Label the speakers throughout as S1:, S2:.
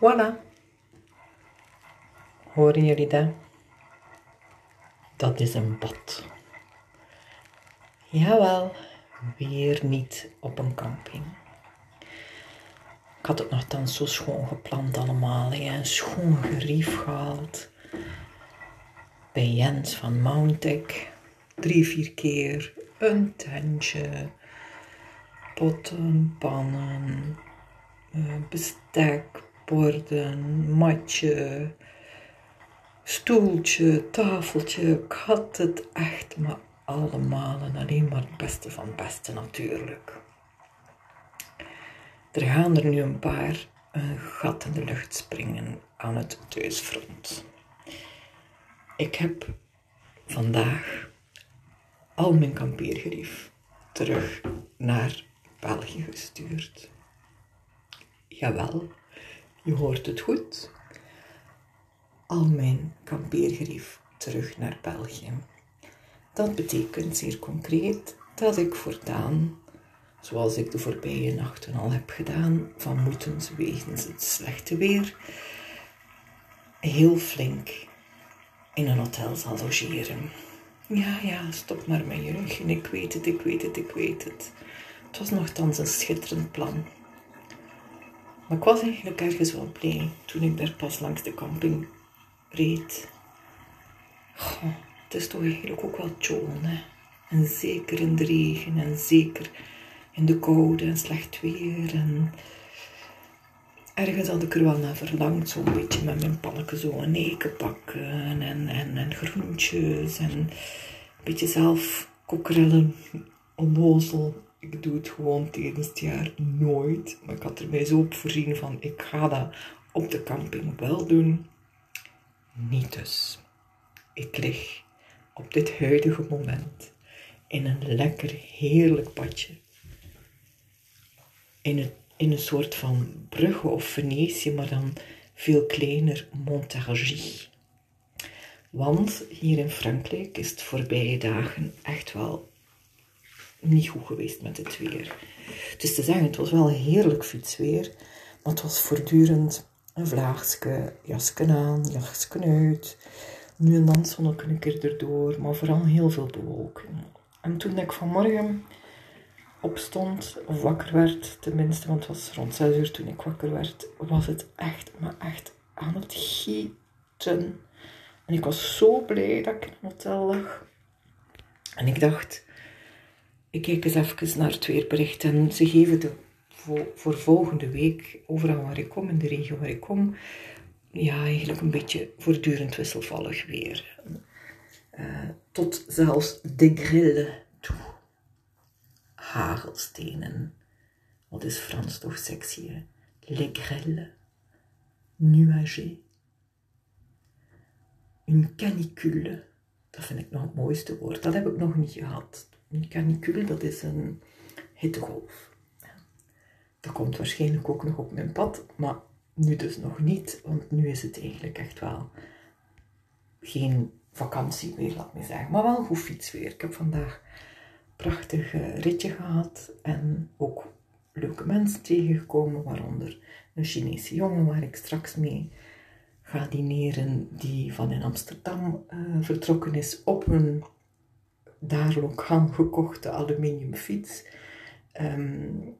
S1: Voilà. Horen jullie dat? Dat is een bad. Jawel, weer niet op een camping. Ik had het nogthans zo schoon gepland allemaal. Hè. Een schoon gerief gehaald. Bij Jens van Mountek. Drie, vier keer. Een tentje. Potten, pannen. eh, Bestek, borden, matje. Stoeltje, tafeltje. Ik had het echt maar allemaal. En alleen maar het beste van het beste natuurlijk. Er gaan er nu een paar een gat in de lucht springen aan het thuisfront. Ik heb vandaag al mijn kampeergerief terug naar België gestuurd. Jawel, je hoort het goed. Al mijn kampeergerief terug naar België. Dat betekent zeer concreet dat ik voortaan zoals ik de voorbije nachten al heb gedaan, van moetens wegens het slechte weer, heel flink in een hotel zal logeren. Ja, ja, stop maar met je. Ik weet het, ik weet het, ik weet het. Het was nogthans een schitterend plan. Maar ik was eigenlijk ergens wel blij toen ik daar pas langs de camping reed. Het is toch eigenlijk ook wel tjoon, hè. En zeker in de regen en zeker in de koude en slecht weer. En ergens had ik er wel naar verlangd, zo'n beetje met mijn panneke zo een en, en, en groentjes en een beetje zelf kokerellen, onnozel. Ik doe het gewoon tijdens het jaar nooit, maar ik had er mij zo op voorzien van ik ga dat op de camping wel doen. Niet dus. Ik lig op dit huidige moment in een lekker heerlijk badje in een, in een soort van Brugge of Venetië, maar dan veel kleiner Montargis. Want hier in Frankrijk is het voorbije dagen echt wel niet goed geweest met het weer. Dus te zeggen, het was wel heerlijk fietsweer, maar het was voortdurend een vlaagske, jasken aan, jasken uit. Nu en dan zonnetje een keer erdoor, maar vooral heel veel bewolking. En toen ik vanmorgen opstond, of wakker werd, tenminste, want het was rond 6 uur toen ik wakker werd, was het echt, maar echt aan het gieten. En ik was zo blij dat ik in een hotel lag. En ik dacht, ik kijk eens even naar het weerbericht en ze geven de, voor, volgende week, overal waar ik kom, in de regio waar ik kom, ja, eigenlijk een beetje voortdurend wisselvallig weer. Uh, tot zelfs de grille toe hagelstenen. Wat is Frans toch sexy, hè? Les grêles, nuagés. Une canicule, dat vind ik nog het mooiste woord. Dat heb ik nog niet gehad. Een canicule, dat is een hittegolf. Dat komt waarschijnlijk ook nog op mijn pad, maar nu dus nog niet, want nu is het eigenlijk echt wel geen vakantie meer, laat me zeggen. Maar wel goed fietsweer. Ik heb vandaag prachtig ritje gehad en ook leuke mensen tegengekomen, waaronder een Chinese jongen waar ik straks mee ga dineren, die van in Amsterdam uh, vertrokken is op een daar lokaal gekochte aluminium fiets. Um,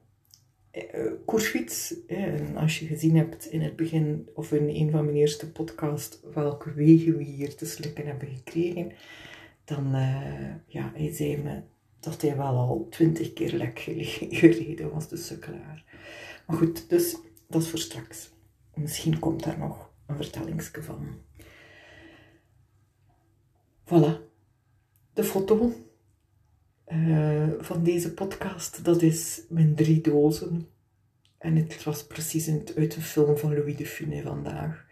S1: koersfiets. En als je gezien hebt in het begin of in een van mijn eerste podcast welke wegen we hier te slikken hebben gekregen, dan uh, ja, hij zei me dat hij wel al twintig keer lek gereden was, de sukkelaar. Maar goed, dus dat is voor straks. Misschien komt daar nog een vertellingsje van. Voilà. De foto uh, van deze podcast, dat is mijn drie dozen. En het was precies uit een film van Louis de Funès vandaag.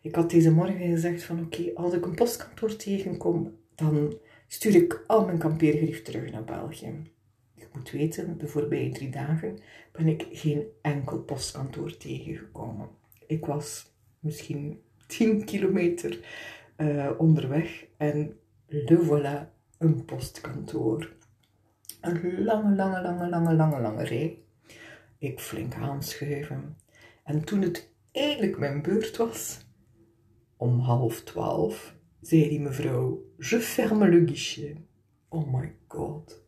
S1: Ik had deze morgen gezegd van oké, als ik een postkantoor tegenkom, dan stuur ik al mijn kampeergerief terug naar België. Je moet weten, de voorbije drie dagen ben ik geen enkel postkantoor tegengekomen. Ik was misschien 10 kilometer uh, onderweg en le voilà, een postkantoor. Een lange, lange, lange, lange, lange, lange rij. Ik flink aanschuiven. En toen het eindelijk mijn beurt was, om half twaalf, zei die mevrouw, je ferme le guichet. Oh my god.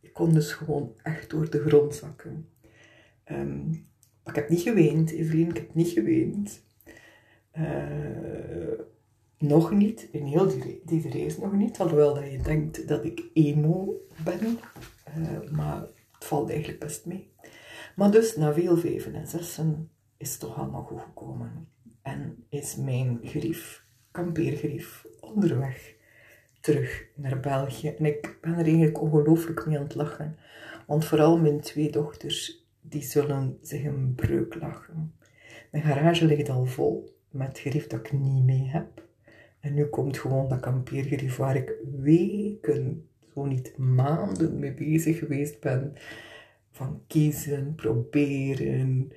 S1: Ik kon dus gewoon echt door de grond zakken. Maar ik heb niet geweend, Evelien, ik heb niet geweend. Uh, nog niet, in heel die, die reis nog niet, alhoewel dat je denkt dat ik emo ben. Uh, maar het valt eigenlijk best mee. Maar dus, na veel vijven en zessen, is het toch allemaal goed gekomen. En is mijn grief, kampeergrief, onderweg terug naar België. En ik ben er eigenlijk ongelooflijk mee aan het lachen. Want vooral mijn twee dochters, die zullen zich een breuk lachen. Mijn garage ligt al vol met gerief dat ik niet mee heb. En nu komt gewoon dat kampeergerief waar ik weken, zo niet maanden mee bezig geweest ben. Van kiezen, proberen,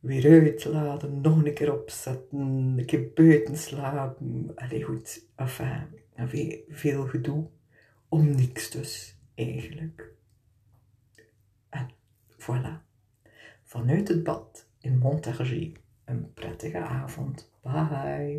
S1: weer uitladen, nog een keer opzetten, een keer buiten slapen. Allee goed, enfin, veel gedoe om niks dus, eigenlijk. En voilà, vanuit het bad in Montargis, een prettige avond. Bye!